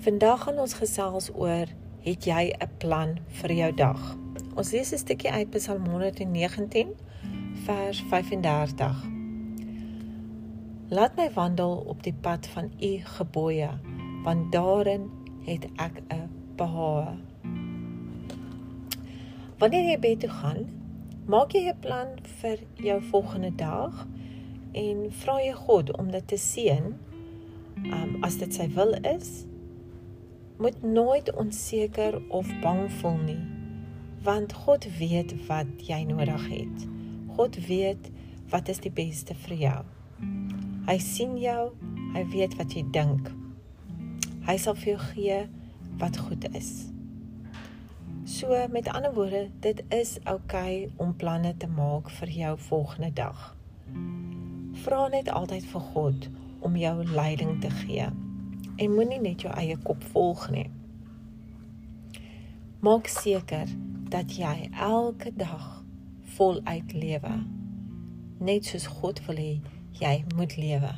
Vandag gaan ons gesels oor het jy 'n plan vir jou dag? Ons lees 'n stukkie uit Psalm 119 vers 35. Laat my wandel op die pad van u gebooie, want daarin het ek 'n behae. Wanneer jy bed toe gaan, maak jy 'n plan vir jou volgende dag en vra jy God om dit te seën. Um as dit sy wil is, moet nooit onseker of bang voel nie want God weet wat jy nodig het. God weet wat is die beste vir jou. Hy sien jou, hy weet wat jy dink. Hy sal vir jou gee wat goed is. So met ander woorde, dit is oukei okay om planne te maak vir jou volgende dag. Vra net altyd vir God om jou leiding te gee en moenie net jou eie kop volg nie. Maak seker dat jy elke dag voluit lewe. Net soos God wil hê jy moet lewe.